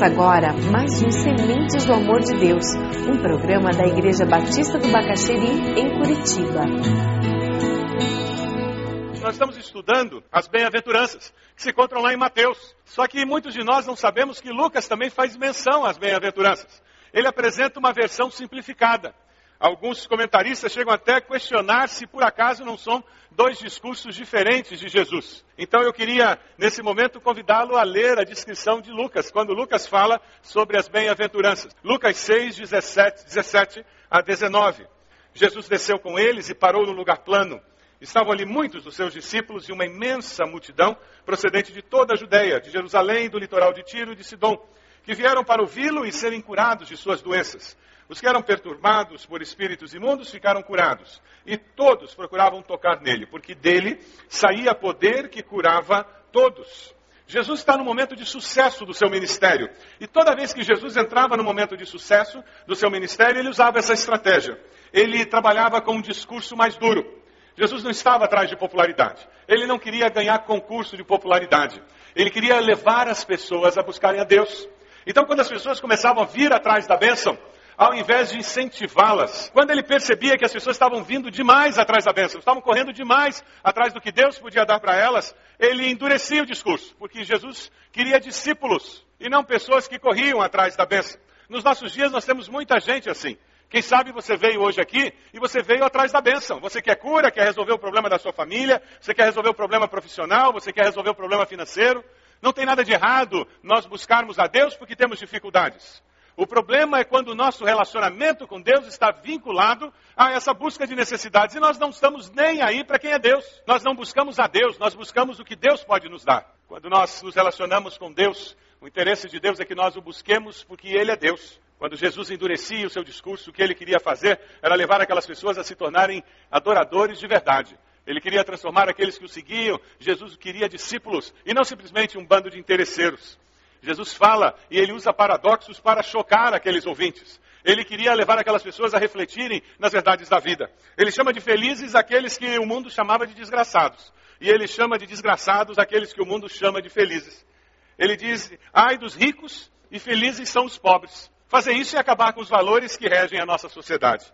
Começa agora mais um Sementes do Amor de Deus, um programa da Igreja Batista do Bacaxeri, em Curitiba. Nós estamos estudando as bem-aventuranças, que se encontram lá em Mateus. Só que muitos de nós não sabemos que Lucas também faz menção às bem-aventuranças. Ele apresenta uma versão simplificada. Alguns comentaristas chegam até a questionar se por acaso não são dois discursos diferentes de Jesus. Então eu queria, nesse momento, convidá-lo a ler a descrição de Lucas, quando Lucas fala sobre as bem-aventuranças. Lucas 6, 17, 17 a 19. Jesus desceu com eles e parou num lugar plano. Estavam ali muitos dos seus discípulos e uma imensa multidão procedente de toda a Judéia, de Jerusalém, do litoral de Tiro e de Sidom, que vieram para ouvi-lo e serem curados de suas doenças. Os que eram perturbados por espíritos imundos ficaram curados, e todos procuravam tocar nele, porque dele saía poder que curava todos. Jesus está no momento de sucesso do seu ministério. E toda vez que Jesus entrava no momento de sucesso do seu ministério, ele usava essa estratégia. Ele trabalhava com um discurso mais duro. Jesus não estava atrás de popularidade. Ele não queria ganhar concurso de popularidade. Ele queria levar as pessoas a buscarem a Deus. Então, quando as pessoas começavam a vir atrás da bênção, ao invés de incentivá-las. Quando ele percebia que as pessoas estavam vindo demais atrás da bênção, estavam correndo demais atrás do que Deus podia dar para elas, ele endurecia o discurso, porque Jesus queria discípulos e não pessoas que corriam atrás da bênção. Nos nossos dias nós temos muita gente assim. Quem sabe você veio hoje aqui e você veio atrás da bênção. Você quer cura, quer resolver o problema da sua família, você quer resolver o problema profissional, você quer resolver o problema financeiro. Não tem nada de errado nós buscarmos a Deus porque temos dificuldades. O problema é quando o nosso relacionamento com Deus está vinculado a essa busca de necessidades e nós não estamos nem aí para quem é Deus. Nós não buscamos a Deus, nós buscamos o que Deus pode nos dar. Quando nós nos relacionamos com Deus, o interesse de Deus é que nós o busquemos porque Ele é Deus. Quando Jesus endurecia o seu discurso, o que ele queria fazer era levar aquelas pessoas a se tornarem adoradores de verdade. Ele queria transformar aqueles que o seguiam, Jesus queria discípulos e não simplesmente um bando de interesseiros. Jesus fala e ele usa paradoxos para chocar aqueles ouvintes. Ele queria levar aquelas pessoas a refletirem nas verdades da vida. Ele chama de felizes aqueles que o mundo chamava de desgraçados. E ele chama de desgraçados aqueles que o mundo chama de felizes. Ele diz: ai dos ricos e felizes são os pobres. Fazer isso é acabar com os valores que regem a nossa sociedade.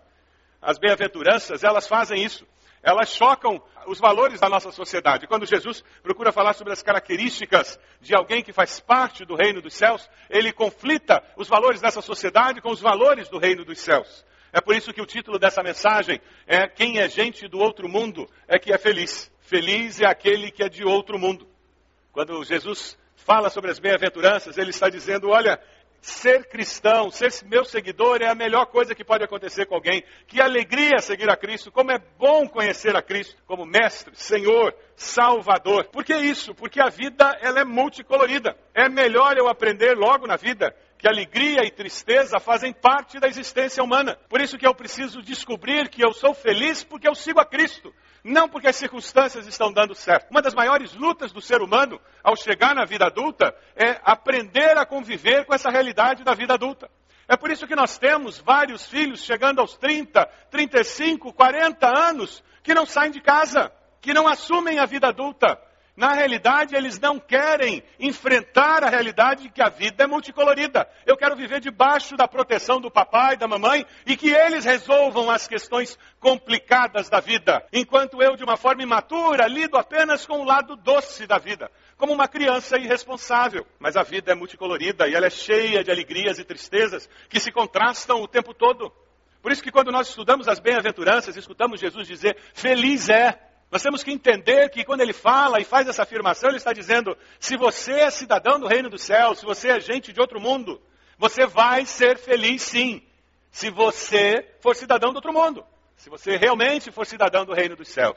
As bem-aventuranças, elas fazem isso elas chocam os valores da nossa sociedade. Quando Jesus procura falar sobre as características de alguém que faz parte do reino dos céus, ele conflita os valores dessa sociedade com os valores do reino dos céus. É por isso que o título dessa mensagem é Quem é gente do outro mundo é que é feliz. Feliz é aquele que é de outro mundo. Quando Jesus fala sobre as bem-aventuranças, ele está dizendo: olha, ser cristão, ser meu seguidor é a melhor coisa que pode acontecer com alguém. Que alegria seguir a Cristo, como é bom conhecer a Cristo como mestre, Senhor, Salvador. Por que isso? Porque a vida ela é multicolorida. É melhor eu aprender logo na vida que alegria e tristeza fazem parte da existência humana. Por isso que eu preciso descobrir que eu sou feliz porque eu sigo a Cristo não porque as circunstâncias estão dando certo. Uma das maiores lutas do ser humano ao chegar na vida adulta é aprender a conviver com essa realidade da vida adulta. É por isso que nós temos vários filhos chegando aos 30, 35, 40 anos que não saem de casa, que não assumem a vida adulta, na realidade, eles não querem enfrentar a realidade de que a vida é multicolorida. Eu quero viver debaixo da proteção do papai, da mamãe, e que eles resolvam as questões complicadas da vida, enquanto eu, de uma forma imatura, lido apenas com o lado doce da vida, como uma criança irresponsável. Mas a vida é multicolorida e ela é cheia de alegrias e tristezas que se contrastam o tempo todo. Por isso que quando nós estudamos as bem-aventuranças, escutamos Jesus dizer: Feliz é nós temos que entender que quando ele fala e faz essa afirmação, ele está dizendo: se você é cidadão do reino do céu, se você é gente de outro mundo, você vai ser feliz sim, se você for cidadão do outro mundo, se você realmente for cidadão do reino dos céus.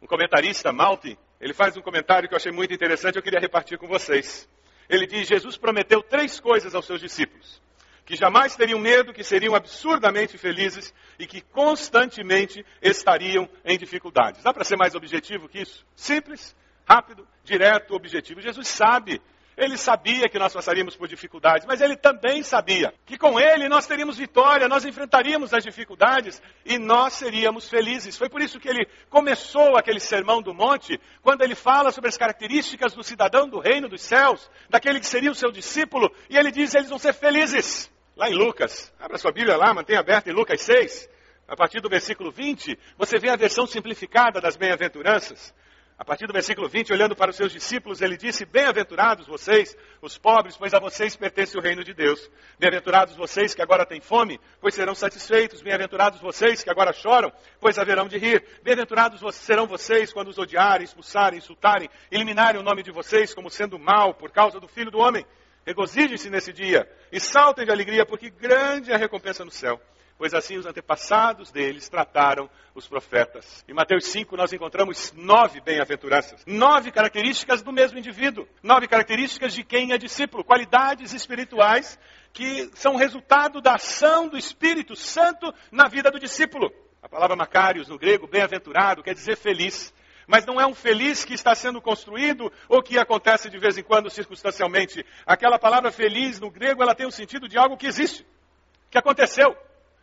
Um comentarista, Malti, ele faz um comentário que eu achei muito interessante, eu queria repartir com vocês. Ele diz: Jesus prometeu três coisas aos seus discípulos que jamais teriam medo, que seriam absurdamente felizes e que constantemente estariam em dificuldades. Dá para ser mais objetivo que isso? Simples, rápido, direto, objetivo. Jesus sabe Ele sabia que nós passaríamos por dificuldades, mas ele também sabia que com ele nós teríamos vitória, nós enfrentaríamos as dificuldades e nós seríamos felizes. Foi por isso que ele começou aquele sermão do monte, quando ele fala sobre as características do cidadão do reino dos céus, daquele que seria o seu discípulo, e ele diz: eles vão ser felizes. Lá em Lucas, abra sua Bíblia lá, mantenha aberta em Lucas 6, a partir do versículo 20, você vê a versão simplificada das bem-aventuranças. A partir do versículo 20, olhando para os seus discípulos, ele disse: Bem-aventurados vocês, os pobres, pois a vocês pertence o reino de Deus. Bem-aventurados vocês que agora têm fome, pois serão satisfeitos. Bem-aventurados vocês que agora choram, pois haverão de rir. Bem-aventurados serão vocês quando os odiarem, expulsarem, insultarem, eliminarem o nome de vocês como sendo mal por causa do Filho do Homem. Regozijem-se nesse dia e saltem de alegria, porque grande é a recompensa no céu pois assim os antepassados deles trataram os profetas. Em Mateus 5 nós encontramos nove bem-aventuranças, nove características do mesmo indivíduo, nove características de quem é discípulo, qualidades espirituais que são resultado da ação do Espírito Santo na vida do discípulo. A palavra Macários no grego, bem-aventurado, quer dizer feliz. Mas não é um feliz que está sendo construído ou que acontece de vez em quando circunstancialmente. Aquela palavra feliz no grego, ela tem o sentido de algo que existe, que aconteceu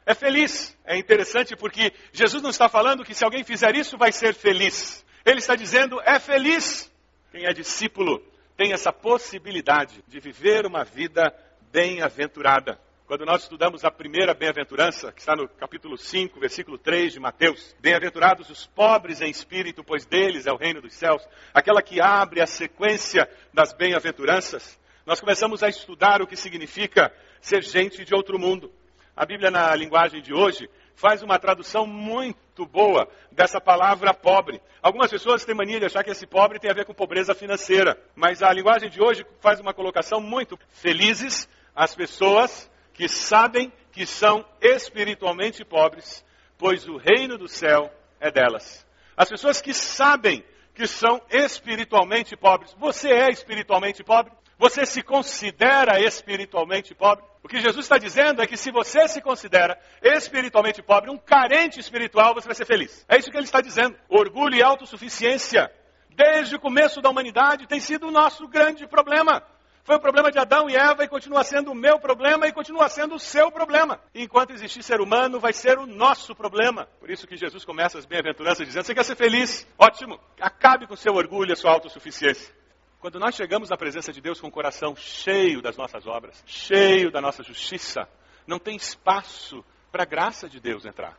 é feliz. É interessante porque Jesus não está falando que se alguém fizer isso vai ser feliz. Ele está dizendo é feliz. Quem é discípulo tem essa possibilidade de viver uma vida bem-aventurada. Quando nós estudamos a primeira bem-aventurança, que está no capítulo 5, versículo 3 de Mateus, bem-aventurados os pobres em espírito, pois deles é o reino dos céus, aquela que abre a sequência das bem-aventuranças, nós começamos a estudar o que significa ser gente de outro mundo. A Bíblia, na linguagem de hoje, faz uma tradução muito boa dessa palavra pobre. Algumas pessoas têm mania de achar que esse pobre tem a ver com pobreza financeira, mas a linguagem de hoje faz uma colocação muito felizes as pessoas que sabem que são espiritualmente pobres, pois o reino do céu é delas. As pessoas que sabem que são espiritualmente pobres. Você é espiritualmente pobre? Você se considera espiritualmente pobre? O que Jesus está dizendo é que se você se considera espiritualmente pobre, um carente espiritual, você vai ser feliz. É isso que ele está dizendo. Orgulho e autossuficiência, desde o começo da humanidade, tem sido o nosso grande problema. Foi o problema de Adão e Eva e continua sendo o meu problema e continua sendo o seu problema. E enquanto existir ser humano, vai ser o nosso problema. Por isso que Jesus começa as bem-aventuranças dizendo: Você quer ser feliz? Ótimo. Acabe com seu orgulho e a sua autossuficiência. Quando nós chegamos na presença de Deus com o coração cheio das nossas obras, cheio da nossa justiça, não tem espaço para a graça de Deus entrar.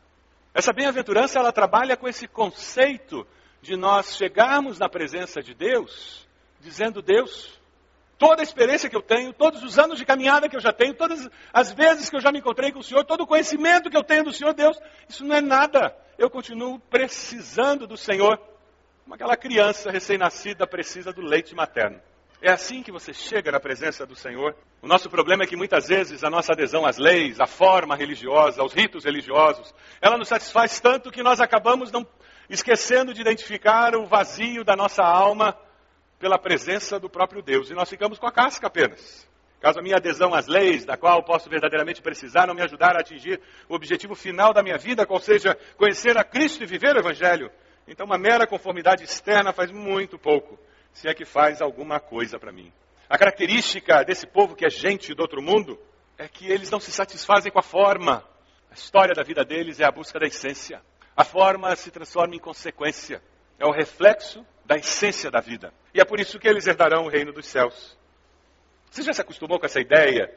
Essa bem-aventurança, ela trabalha com esse conceito de nós chegarmos na presença de Deus, dizendo: Deus, toda a experiência que eu tenho, todos os anos de caminhada que eu já tenho, todas as vezes que eu já me encontrei com o Senhor, todo o conhecimento que eu tenho do Senhor, Deus, isso não é nada. Eu continuo precisando do Senhor como aquela criança recém-nascida precisa do leite materno. É assim que você chega na presença do Senhor. O nosso problema é que muitas vezes a nossa adesão às leis, à forma religiosa, aos ritos religiosos, ela nos satisfaz tanto que nós acabamos não esquecendo de identificar o vazio da nossa alma pela presença do próprio Deus. E nós ficamos com a casca apenas. Caso a minha adesão às leis, da qual posso verdadeiramente precisar, não me ajudar a atingir o objetivo final da minha vida, qual seja conhecer a Cristo e viver o Evangelho, então, uma mera conformidade externa faz muito pouco, se é que faz alguma coisa para mim. A característica desse povo que é gente do outro mundo é que eles não se satisfazem com a forma. A história da vida deles é a busca da essência. A forma se transforma em consequência. É o reflexo da essência da vida. E é por isso que eles herdarão o reino dos céus. Você já se acostumou com essa ideia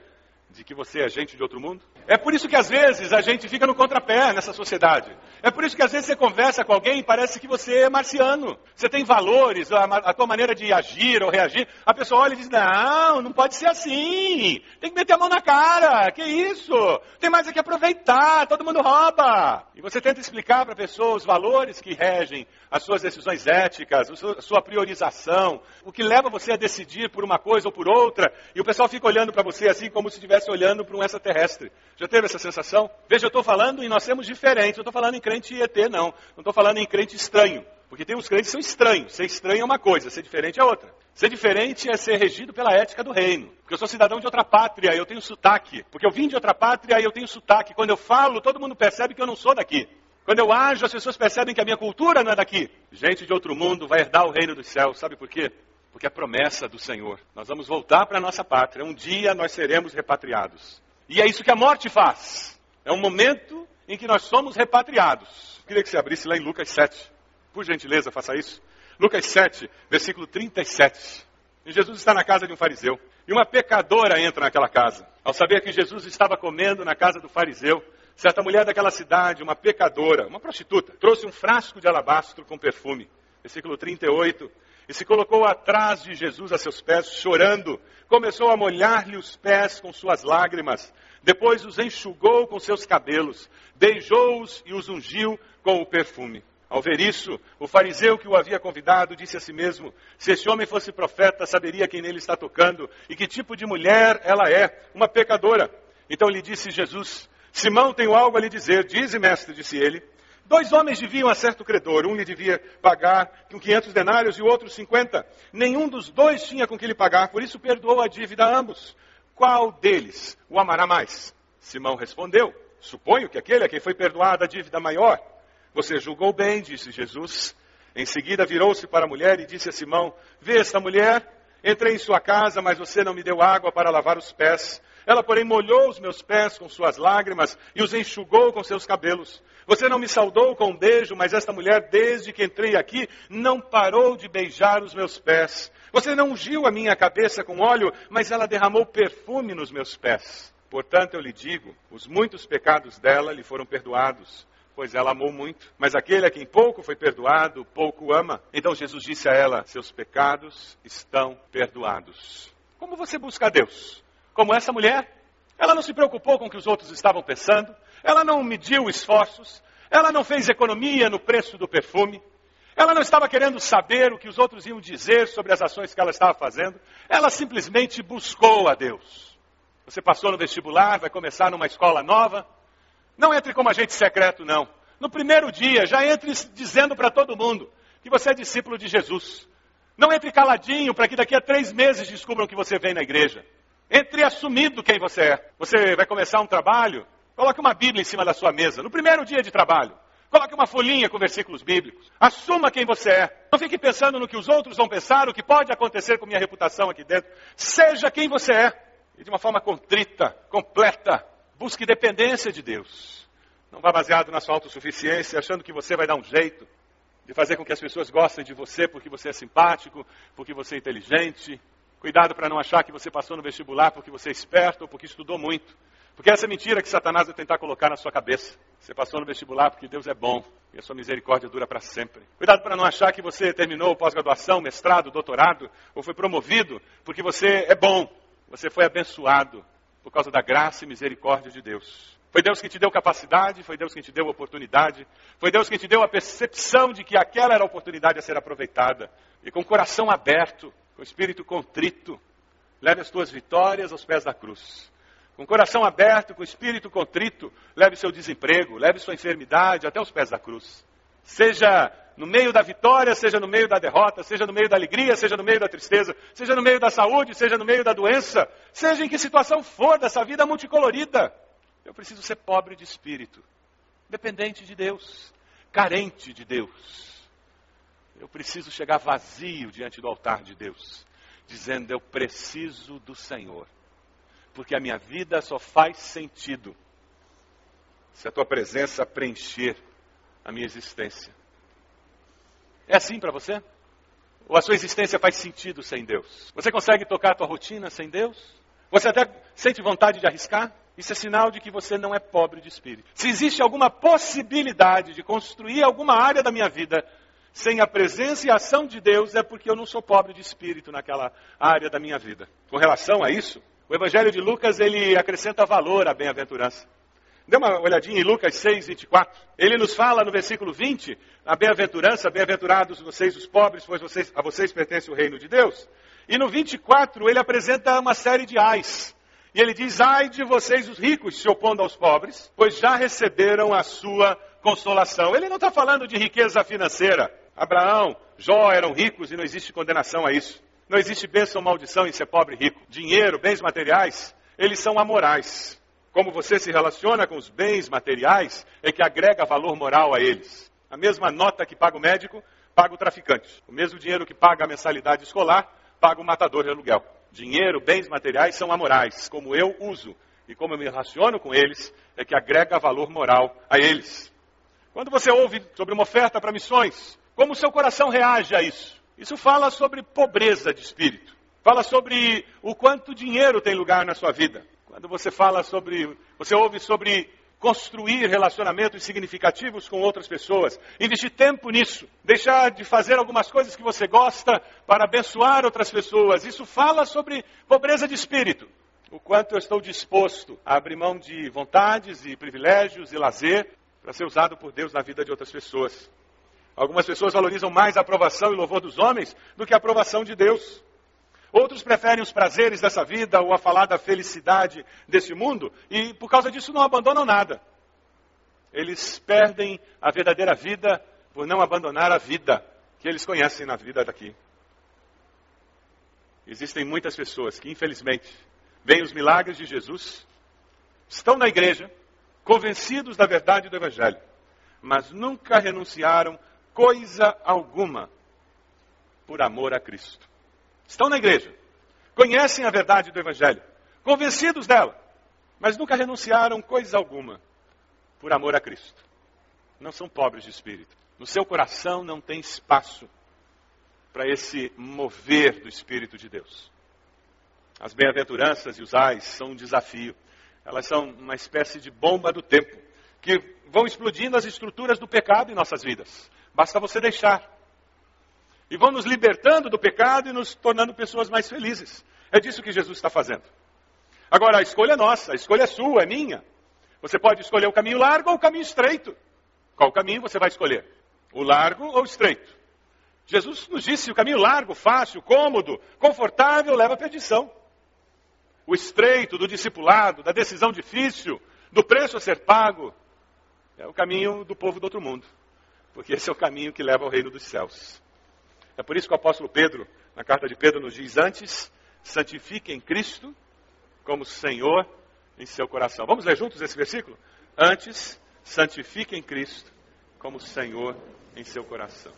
de que você é gente de outro mundo? É por isso que às vezes a gente fica no contrapé nessa sociedade. É por isso que às vezes você conversa com alguém e parece que você é marciano. Você tem valores, a, a tua maneira de agir ou reagir. A pessoa olha e diz: Não, não pode ser assim. Tem que meter a mão na cara. Que isso? Tem mais aqui aproveitar. Todo mundo rouba. E você tenta explicar para a pessoa os valores que regem as suas decisões éticas, a sua priorização, o que leva você a decidir por uma coisa ou por outra. E o pessoal fica olhando para você assim como se estivesse olhando para um extraterrestre. Já teve essa sensação? Veja, eu estou falando e nós temos diferentes. Eu estou falando em crente ET, não. Não estou falando em crente estranho. Porque tem uns crentes que são estranhos. Ser estranho é uma coisa, ser diferente é outra. Ser diferente é ser regido pela ética do reino. Porque eu sou cidadão de outra pátria, eu tenho sotaque. Porque eu vim de outra pátria eu tenho sotaque. Quando eu falo, todo mundo percebe que eu não sou daqui. Quando eu ajo, as pessoas percebem que a minha cultura não é daqui. Gente de outro mundo vai herdar o reino dos céus. Sabe por quê? Porque a promessa do Senhor, nós vamos voltar para a nossa pátria, um dia nós seremos repatriados. E é isso que a morte faz. É um momento em que nós somos repatriados. Queria que você abrisse lá em Lucas 7. Por gentileza, faça isso. Lucas 7, versículo 37. E Jesus está na casa de um fariseu. E uma pecadora entra naquela casa. Ao saber que Jesus estava comendo na casa do fariseu, certa mulher daquela cidade, uma pecadora, uma prostituta, trouxe um frasco de alabastro com perfume. Versículo 38. E se colocou atrás de Jesus a seus pés, chorando. Começou a molhar-lhe os pés com suas lágrimas. Depois os enxugou com seus cabelos. Beijou-os e os ungiu com o perfume. Ao ver isso, o fariseu que o havia convidado disse a si mesmo: Se esse homem fosse profeta, saberia quem nele está tocando e que tipo de mulher ela é, uma pecadora. Então lhe disse Jesus: Simão, tenho algo a lhe dizer. Dize, mestre, disse ele. Dois homens deviam a certo credor. Um lhe devia pagar com 500 denários e o outro 50. Nenhum dos dois tinha com que lhe pagar, por isso perdoou a dívida a ambos. Qual deles o amará mais? Simão respondeu: Suponho que aquele a quem foi perdoada a dívida maior. Você julgou bem, disse Jesus. Em seguida virou-se para a mulher e disse a Simão: Vê esta mulher? Entrei em sua casa, mas você não me deu água para lavar os pés. Ela, porém, molhou os meus pés com suas lágrimas e os enxugou com seus cabelos. Você não me saudou com um beijo, mas esta mulher, desde que entrei aqui, não parou de beijar os meus pés. Você não ungiu a minha cabeça com óleo, mas ela derramou perfume nos meus pés. Portanto, eu lhe digo: os muitos pecados dela lhe foram perdoados pois ela amou muito. Mas aquele a quem pouco foi perdoado, pouco ama. Então Jesus disse a ela: Seus pecados estão perdoados. Como você busca Deus? Como essa mulher? Ela não se preocupou com o que os outros estavam pensando, ela não mediu esforços, ela não fez economia no preço do perfume, ela não estava querendo saber o que os outros iam dizer sobre as ações que ela estava fazendo, ela simplesmente buscou a Deus. Você passou no vestibular, vai começar numa escola nova, não entre como agente secreto, não. No primeiro dia, já entre dizendo para todo mundo que você é discípulo de Jesus. Não entre caladinho para que daqui a três meses descubram que você vem na igreja. Entre assumindo quem você é. Você vai começar um trabalho, coloque uma Bíblia em cima da sua mesa, no primeiro dia de trabalho. Coloque uma folhinha com versículos bíblicos. Assuma quem você é. Não fique pensando no que os outros vão pensar, o que pode acontecer com minha reputação aqui dentro. Seja quem você é. E de uma forma contrita, completa, Busque dependência de Deus. Não vá baseado na sua autossuficiência, achando que você vai dar um jeito de fazer com que as pessoas gostem de você porque você é simpático, porque você é inteligente. Cuidado para não achar que você passou no vestibular porque você é esperto ou porque estudou muito. Porque essa é mentira que Satanás vai tentar colocar na sua cabeça. Você passou no vestibular porque Deus é bom e a sua misericórdia dura para sempre. Cuidado para não achar que você terminou pós-graduação, mestrado, doutorado ou foi promovido porque você é bom, você foi abençoado por causa da graça e misericórdia de Deus. Foi Deus que te deu capacidade, foi Deus que te deu oportunidade, foi Deus que te deu a percepção de que aquela era a oportunidade a ser aproveitada. E com o coração aberto, com o espírito contrito, leve as tuas vitórias aos pés da cruz. Com o coração aberto, com o espírito contrito, leve seu desemprego, leve sua enfermidade até os pés da cruz. Seja no meio da vitória, seja no meio da derrota, seja no meio da alegria, seja no meio da tristeza, seja no meio da saúde, seja no meio da doença, seja em que situação for dessa vida multicolorida. Eu preciso ser pobre de espírito, dependente de Deus, carente de Deus. Eu preciso chegar vazio diante do altar de Deus, dizendo: Eu preciso do Senhor, porque a minha vida só faz sentido se a tua presença preencher a minha existência. É assim para você? Ou a sua existência faz sentido sem Deus? Você consegue tocar a tua rotina sem Deus? Você até sente vontade de arriscar? Isso é sinal de que você não é pobre de espírito. Se existe alguma possibilidade de construir alguma área da minha vida sem a presença e a ação de Deus, é porque eu não sou pobre de espírito naquela área da minha vida. Com relação a isso, o Evangelho de Lucas ele acrescenta valor à bem-aventurança. Dê uma olhadinha em Lucas 6, 24. Ele nos fala no versículo 20, a bem-aventurança, bem-aventurados vocês os pobres, pois vocês, a vocês pertence o reino de Deus. E no 24 ele apresenta uma série de ais. E ele diz, ai de vocês os ricos se opondo aos pobres, pois já receberam a sua consolação. Ele não está falando de riqueza financeira. Abraão, Jó eram ricos e não existe condenação a isso. Não existe bênção ou maldição em ser pobre e rico. Dinheiro, bens materiais, eles são amorais. Como você se relaciona com os bens materiais é que agrega valor moral a eles. A mesma nota que paga o médico, paga o traficante. O mesmo dinheiro que paga a mensalidade escolar, paga o matador de aluguel. Dinheiro, bens materiais são amorais, como eu uso e como eu me relaciono com eles, é que agrega valor moral a eles. Quando você ouve sobre uma oferta para missões, como o seu coração reage a isso? Isso fala sobre pobreza de espírito. Fala sobre o quanto dinheiro tem lugar na sua vida. Quando você fala sobre, você ouve sobre construir relacionamentos significativos com outras pessoas, investir tempo nisso, deixar de fazer algumas coisas que você gosta para abençoar outras pessoas. Isso fala sobre pobreza de espírito. O quanto eu estou disposto a abrir mão de vontades e privilégios e lazer para ser usado por Deus na vida de outras pessoas. Algumas pessoas valorizam mais a aprovação e louvor dos homens do que a aprovação de Deus. Outros preferem os prazeres dessa vida ou a falar da felicidade desse mundo e, por causa disso, não abandonam nada. Eles perdem a verdadeira vida por não abandonar a vida que eles conhecem na vida daqui. Existem muitas pessoas que, infelizmente, veem os milagres de Jesus, estão na igreja, convencidos da verdade do Evangelho, mas nunca renunciaram coisa alguma por amor a Cristo. Estão na igreja, conhecem a verdade do Evangelho, convencidos dela, mas nunca renunciaram coisa alguma por amor a Cristo. Não são pobres de espírito. No seu coração não tem espaço para esse mover do Espírito de Deus. As bem-aventuranças e os ais são um desafio. Elas são uma espécie de bomba do tempo, que vão explodindo as estruturas do pecado em nossas vidas. Basta você deixar e vão nos libertando do pecado e nos tornando pessoas mais felizes. É disso que Jesus está fazendo. Agora, a escolha é nossa, a escolha é sua, é minha. Você pode escolher o caminho largo ou o caminho estreito. Qual caminho você vai escolher? O largo ou o estreito? Jesus nos disse: o caminho largo, fácil, cômodo, confortável leva à perdição. O estreito do discipulado, da decisão difícil, do preço a ser pago, é o caminho do povo do outro mundo. Porque esse é o caminho que leva ao reino dos céus. É por isso que o apóstolo Pedro, na carta de Pedro, nos diz: Antes, santifiquem Cristo como Senhor em seu coração. Vamos ler juntos esse versículo? Antes, santifiquem Cristo como Senhor em seu coração.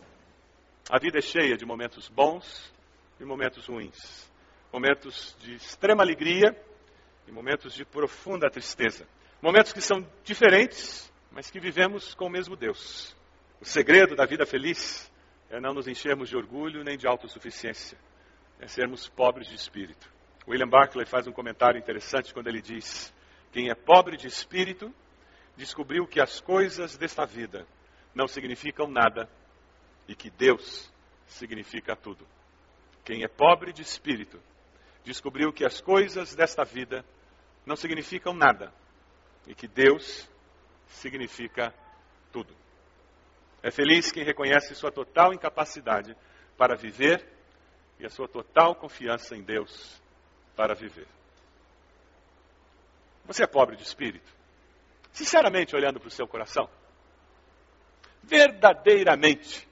A vida é cheia de momentos bons e momentos ruins. Momentos de extrema alegria e momentos de profunda tristeza. Momentos que são diferentes, mas que vivemos com o mesmo Deus. O segredo da vida feliz é não nos enchermos de orgulho nem de autossuficiência, é sermos pobres de espírito. William Barclay faz um comentário interessante quando ele diz: Quem é pobre de espírito descobriu que as coisas desta vida não significam nada e que Deus significa tudo. Quem é pobre de espírito descobriu que as coisas desta vida não significam nada e que Deus significa tudo. É feliz quem reconhece sua total incapacidade para viver e a sua total confiança em Deus para viver. Você é pobre de espírito? Sinceramente, olhando para o seu coração? Verdadeiramente?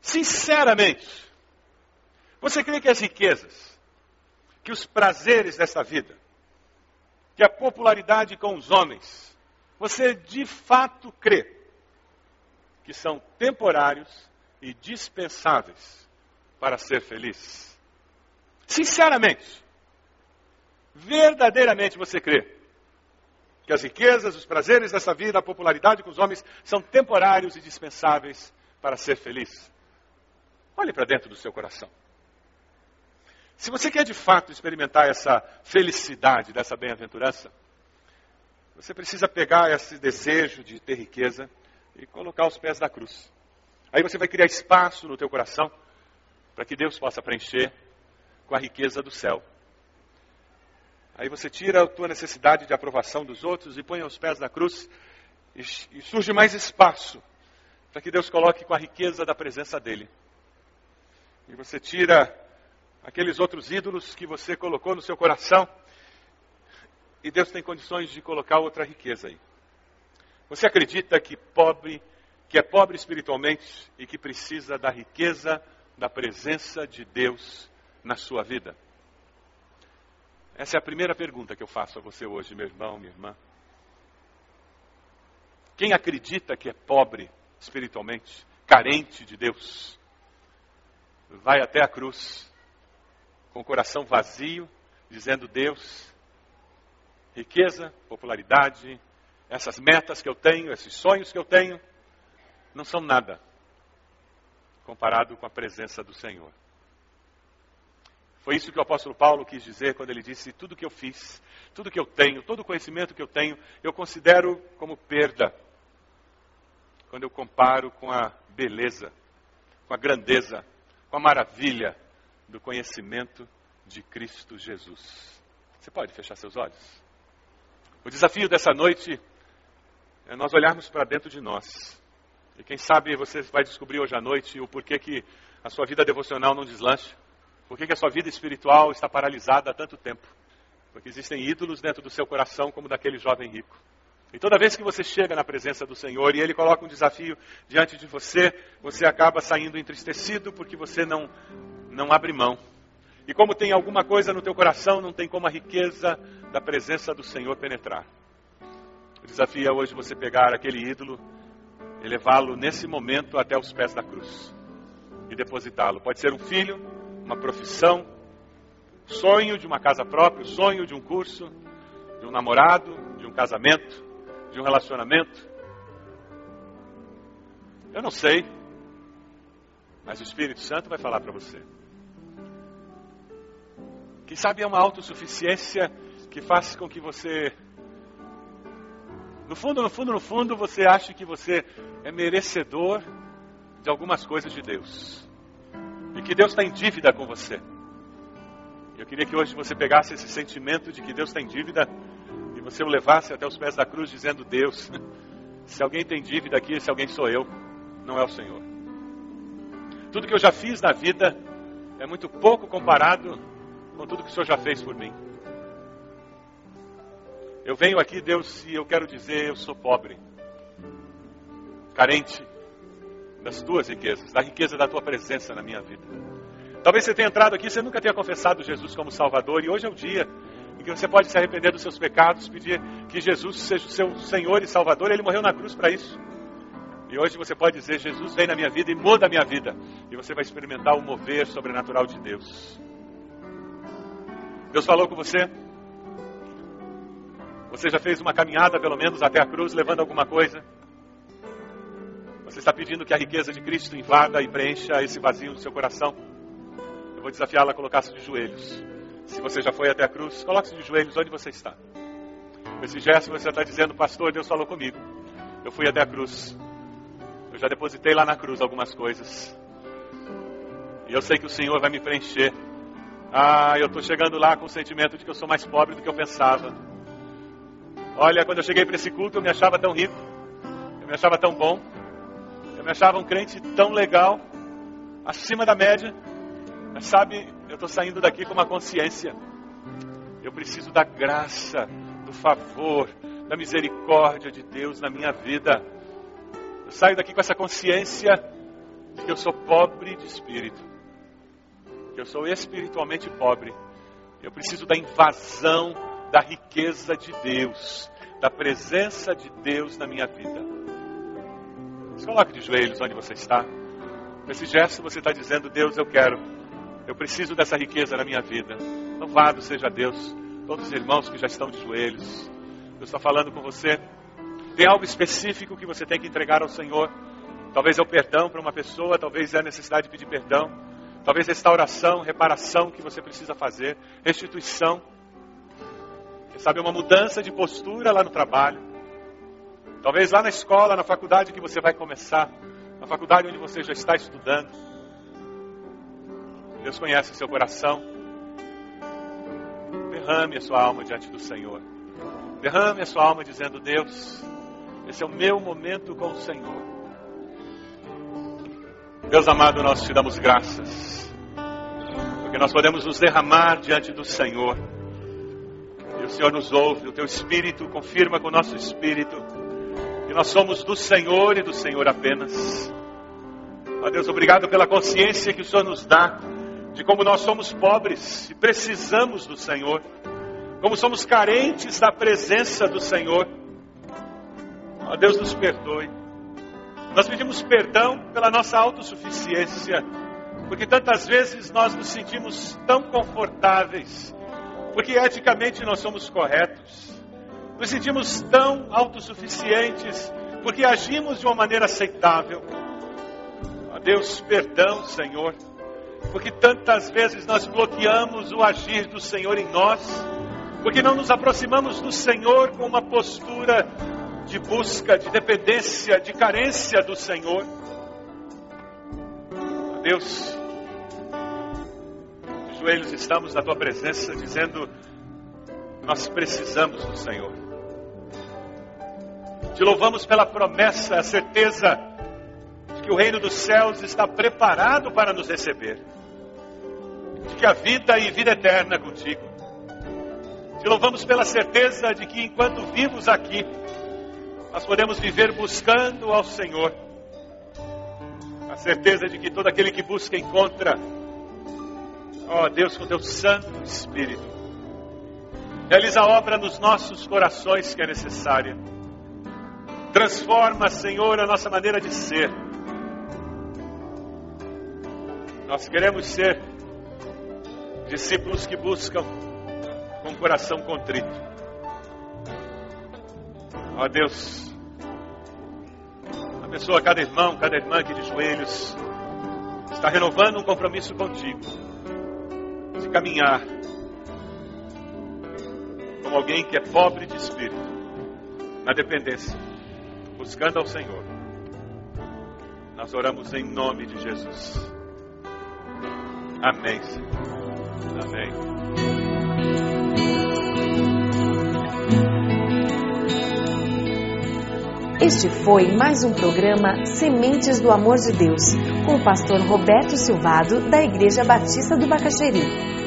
Sinceramente? Você crê que as riquezas, que os prazeres desta vida, que a popularidade com os homens, você de fato crê que são temporários e dispensáveis para ser feliz. Sinceramente, verdadeiramente você crê que as riquezas, os prazeres dessa vida, a popularidade com os homens são temporários e dispensáveis para ser feliz? Olhe para dentro do seu coração. Se você quer de fato experimentar essa felicidade dessa bem-aventurança, você precisa pegar esse desejo de ter riqueza e colocar os pés da cruz. Aí você vai criar espaço no teu coração para que Deus possa preencher com a riqueza do céu. Aí você tira a tua necessidade de aprovação dos outros e põe aos pés da cruz e, e surge mais espaço para que Deus coloque com a riqueza da presença dele. E você tira aqueles outros ídolos que você colocou no seu coração e Deus tem condições de colocar outra riqueza aí. Você acredita que pobre, que é pobre espiritualmente e que precisa da riqueza da presença de Deus na sua vida? Essa é a primeira pergunta que eu faço a você hoje, meu irmão, minha irmã. Quem acredita que é pobre espiritualmente, carente de Deus? vai até a cruz com o coração vazio, dizendo: Deus, riqueza, popularidade, essas metas que eu tenho, esses sonhos que eu tenho, não são nada comparado com a presença do Senhor. Foi isso que o apóstolo Paulo quis dizer quando ele disse: Tudo que eu fiz, tudo que eu tenho, todo o conhecimento que eu tenho, eu considero como perda. Quando eu comparo com a beleza, com a grandeza, com a maravilha do conhecimento de Cristo Jesus. Você pode fechar seus olhos? O desafio dessa noite é nós olharmos para dentro de nós. E quem sabe você vai descobrir hoje à noite o porquê que a sua vida devocional não deslancha. Por que a sua vida espiritual está paralisada há tanto tempo? Porque existem ídolos dentro do seu coração, como daquele jovem rico. E toda vez que você chega na presença do Senhor e Ele coloca um desafio diante de você, você acaba saindo entristecido porque você não, não abre mão. E como tem alguma coisa no teu coração, não tem como a riqueza da presença do Senhor penetrar. O desafio é hoje você pegar aquele ídolo e levá-lo nesse momento até os pés da cruz e depositá-lo. Pode ser um filho, uma profissão, sonho de uma casa própria, sonho de um curso, de um namorado, de um casamento, de um relacionamento. Eu não sei, mas o Espírito Santo vai falar para você. Quem sabe é uma autossuficiência que faz com que você, no fundo, no fundo, no fundo, você ache que você é merecedor de algumas coisas de Deus. E que Deus está em dívida com você. Eu queria que hoje você pegasse esse sentimento de que Deus está em dívida e você o levasse até os pés da cruz dizendo: Deus, se alguém tem dívida aqui, se alguém sou eu, não é o Senhor. Tudo que eu já fiz na vida é muito pouco comparado com tudo que o Senhor já fez por mim. Eu venho aqui, Deus, e eu quero dizer: eu sou pobre, carente das tuas riquezas, da riqueza da tua presença na minha vida. Talvez você tenha entrado aqui, você nunca tenha confessado Jesus como Salvador, e hoje é o dia em que você pode se arrepender dos seus pecados, pedir que Jesus seja o seu Senhor e Salvador, ele morreu na cruz para isso. E hoje você pode dizer: Jesus vem na minha vida e muda a minha vida, e você vai experimentar o mover sobrenatural de Deus. Deus falou com você? Você já fez uma caminhada, pelo menos, até a cruz, levando alguma coisa? Você está pedindo que a riqueza de Cristo invada e preencha esse vazio no seu coração? Eu vou desafiá-la a colocar-se de joelhos. Se você já foi até a cruz, coloque-se de joelhos onde você está. Com esse gesto você está dizendo, pastor, Deus falou comigo. Eu fui até a cruz. Eu já depositei lá na cruz algumas coisas. E eu sei que o Senhor vai me preencher. Ah, eu estou chegando lá com o sentimento de que eu sou mais pobre do que eu pensava. Olha, quando eu cheguei para esse culto, eu me achava tão rico. Eu me achava tão bom. Eu me achava um crente tão legal, acima da média. Mas sabe, eu estou saindo daqui com uma consciência. Eu preciso da graça, do favor, da misericórdia de Deus na minha vida. Eu saio daqui com essa consciência de que eu sou pobre de espírito, que eu sou espiritualmente pobre. Eu preciso da invasão da riqueza de Deus, da presença de Deus na minha vida. Se coloque de joelhos onde você está. Com esse gesto você está dizendo, Deus, eu quero. Eu preciso dessa riqueza na minha vida. Louvado seja Deus. Todos os irmãos que já estão de joelhos. Deus está falando com você. Tem algo específico que você tem que entregar ao Senhor. Talvez é o perdão para uma pessoa, talvez é a necessidade de pedir perdão. Talvez restauração, reparação que você precisa fazer, restituição. Quem sabe uma mudança de postura lá no trabalho. Talvez lá na escola, na faculdade que você vai começar, na faculdade onde você já está estudando. Deus conhece o seu coração. Derrame a sua alma diante do Senhor. Derrame a sua alma dizendo: Deus, esse é o meu momento com o Senhor. Deus amado, nós te damos graças, porque nós podemos nos derramar diante do Senhor. Senhor nos ouve, o teu Espírito confirma com o nosso Espírito que nós somos do Senhor e do Senhor apenas. Ó Deus, obrigado pela consciência que o Senhor nos dá de como nós somos pobres e precisamos do Senhor, como somos carentes da presença do Senhor. Ó Deus, nos perdoe. Nós pedimos perdão pela nossa autossuficiência, porque tantas vezes nós nos sentimos tão confortáveis, porque eticamente nós somos corretos, nos sentimos tão autossuficientes, porque agimos de uma maneira aceitável. Ó Deus, perdão, Senhor, porque tantas vezes nós bloqueamos o agir do Senhor em nós, porque não nos aproximamos do Senhor com uma postura de busca, de dependência, de carência do Senhor. Deus, de joelhos estamos na tua presença dizendo: nós precisamos do Senhor. Te louvamos pela promessa, a certeza de que o reino dos céus está preparado para nos receber, de que a vida e vida eterna contigo. Te louvamos pela certeza de que enquanto vivos aqui, nós podemos viver buscando ao Senhor a certeza de que todo aquele que busca encontra. Ó oh, Deus, com teu Santo Espírito, realiza a obra nos nossos corações que é necessária. Transforma, Senhor, a nossa maneira de ser. Nós queremos ser discípulos que buscam com o coração contrito. Ó Deus, Abençoa cada irmão, cada irmã aqui de joelhos. Está renovando um compromisso contigo. Caminhar como alguém que é pobre de espírito, na dependência, buscando ao Senhor. Nós oramos em nome de Jesus. Amém, Senhor. Amém. Este foi mais um programa Sementes do Amor de Deus, com o pastor Roberto Silvado, da Igreja Batista do Bacaxeri.